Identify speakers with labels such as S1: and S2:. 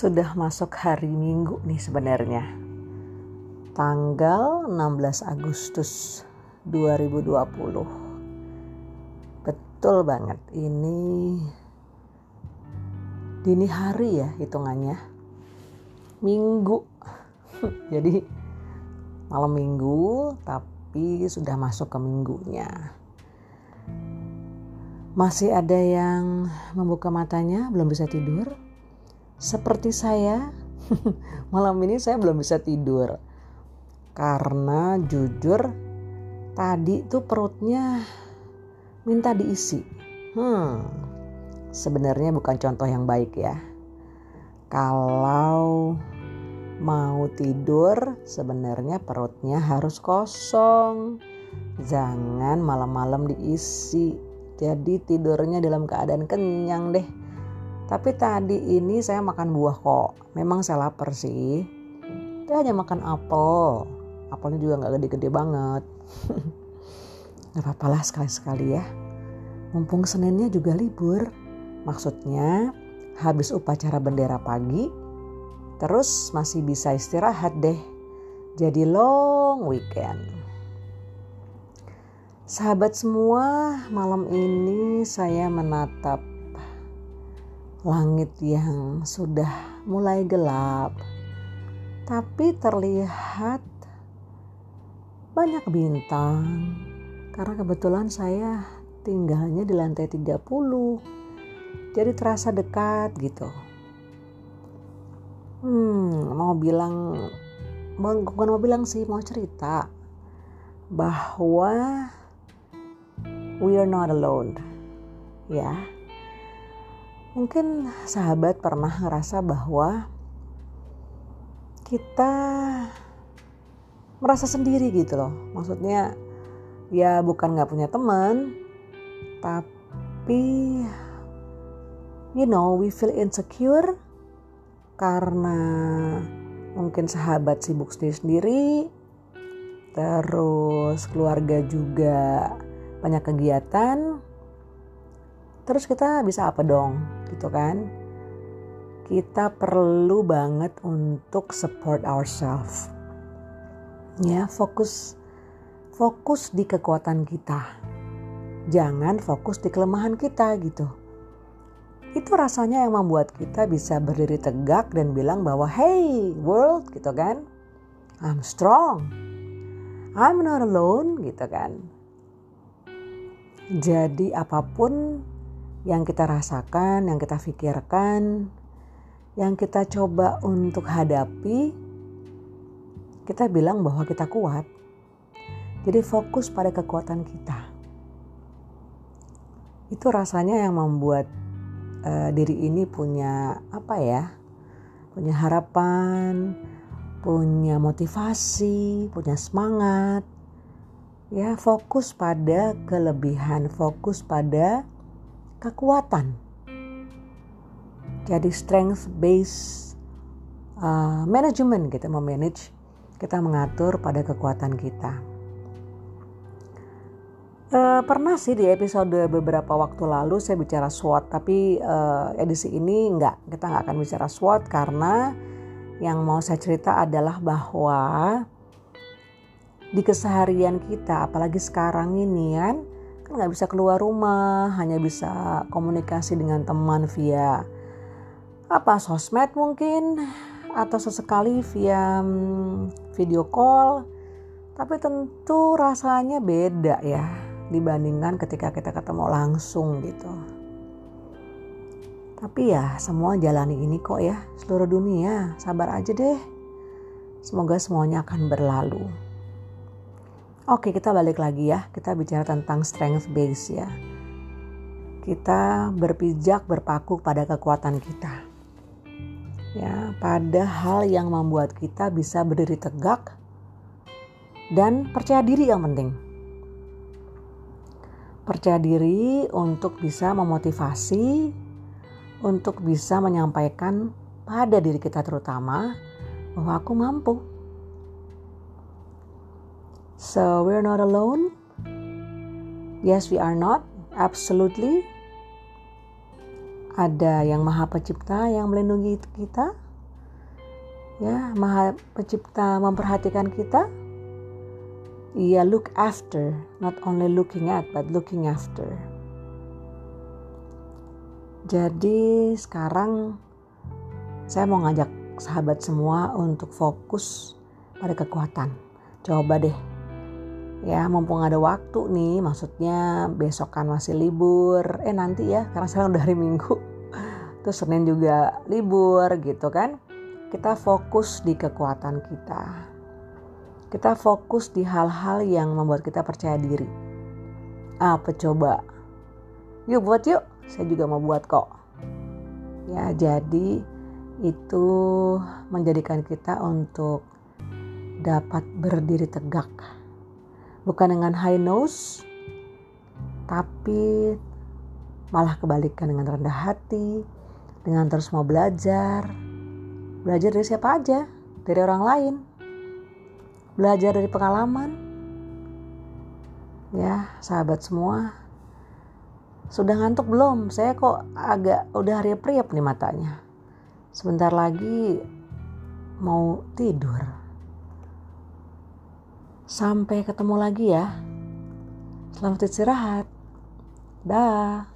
S1: Sudah masuk hari Minggu nih sebenarnya. Tanggal 16 Agustus 2020. Betul banget. Ini dini hari ya hitungannya. Minggu. Jadi malam Minggu tapi sudah masuk ke minggunya. Masih ada yang membuka matanya belum bisa tidur? Seperti saya, malam ini saya belum bisa tidur. Karena jujur tadi tuh perutnya minta diisi. Hmm, sebenarnya bukan contoh yang baik ya. Kalau mau tidur sebenarnya perutnya harus kosong. Jangan malam-malam diisi. Jadi tidurnya dalam keadaan kenyang deh tapi tadi ini saya makan buah kok. Memang saya lapar sih. Saya hanya makan apel. Apelnya juga nggak gede-gede banget. gak apa-apa lah sekali-sekali ya. Mumpung Seninnya juga libur. Maksudnya habis upacara bendera pagi. Terus masih bisa istirahat deh. Jadi long weekend. Sahabat semua, malam ini saya menatap langit yang sudah mulai gelap, tapi terlihat banyak bintang. Karena kebetulan saya tinggalnya di lantai 30. Jadi terasa dekat gitu. Hmm, mau bilang bukan mau bilang sih, mau cerita bahwa we are not alone. Ya, Mungkin sahabat pernah ngerasa bahwa kita merasa sendiri gitu loh. Maksudnya ya bukan gak punya teman, tapi you know we feel insecure karena mungkin sahabat sibuk sendiri-sendiri, terus keluarga juga banyak kegiatan, terus kita bisa apa dong? Gitu kan. Kita perlu banget untuk support ourselves ya fokus fokus di kekuatan kita. Jangan fokus di kelemahan kita gitu. Itu rasanya yang membuat kita bisa berdiri tegak dan bilang bahwa hey world gitu kan. I'm strong. I'm not alone gitu kan. Jadi apa pun yang kita rasakan, yang kita pikirkan, yang kita coba untuk hadapi, kita bilang bahwa kita kuat. Jadi fokus pada kekuatan kita. Itu rasanya yang membuat uh, diri ini punya apa ya? Punya harapan, punya motivasi, punya semangat. Ya, fokus pada kelebihan, fokus pada kekuatan. Jadi strength based uh, management kita memanage, kita mengatur pada kekuatan kita. Uh, pernah sih di episode beberapa waktu lalu saya bicara SWOT, tapi uh, edisi ini enggak, kita nggak akan bicara SWOT karena yang mau saya cerita adalah bahwa di keseharian kita, apalagi sekarang ini kan, nggak bisa keluar rumah, hanya bisa komunikasi dengan teman via apa sosmed mungkin atau sesekali via mm, video call. Tapi tentu rasanya beda ya dibandingkan ketika kita ketemu langsung gitu. Tapi ya semua jalani ini kok ya seluruh dunia. Sabar aja deh. Semoga semuanya akan berlalu. Oke, kita balik lagi ya. Kita bicara tentang strength base ya. Kita berpijak berpaku pada kekuatan kita. Ya, pada hal yang membuat kita bisa berdiri tegak dan percaya diri yang penting. Percaya diri untuk bisa memotivasi, untuk bisa menyampaikan pada diri kita terutama bahwa aku mampu So we're not alone. Yes, we are not. Absolutely. Ada yang maha pencipta yang melindungi kita. Ya, Maha Pencipta memperhatikan kita. Ia look after, not only looking at, but looking after. Jadi sekarang saya mau ngajak sahabat semua untuk fokus pada kekuatan. Coba deh ya mumpung ada waktu nih maksudnya besokan masih libur. Eh nanti ya karena sekarang udah hari minggu. Terus Senin juga libur gitu kan? Kita fokus di kekuatan kita. Kita fokus di hal-hal yang membuat kita percaya diri. Apa coba? Yuk buat yuk. Saya juga mau buat kok. Ya jadi itu menjadikan kita untuk dapat berdiri tegak bukan dengan high nose, tapi malah kebalikan dengan rendah hati, dengan terus mau belajar. Belajar dari siapa aja? Dari orang lain. Belajar dari pengalaman. Ya, sahabat semua. Sudah ngantuk belum? Saya kok agak udah riap-riap nih matanya. Sebentar lagi mau tidur. Sampai ketemu lagi ya. Selamat istirahat. Dah.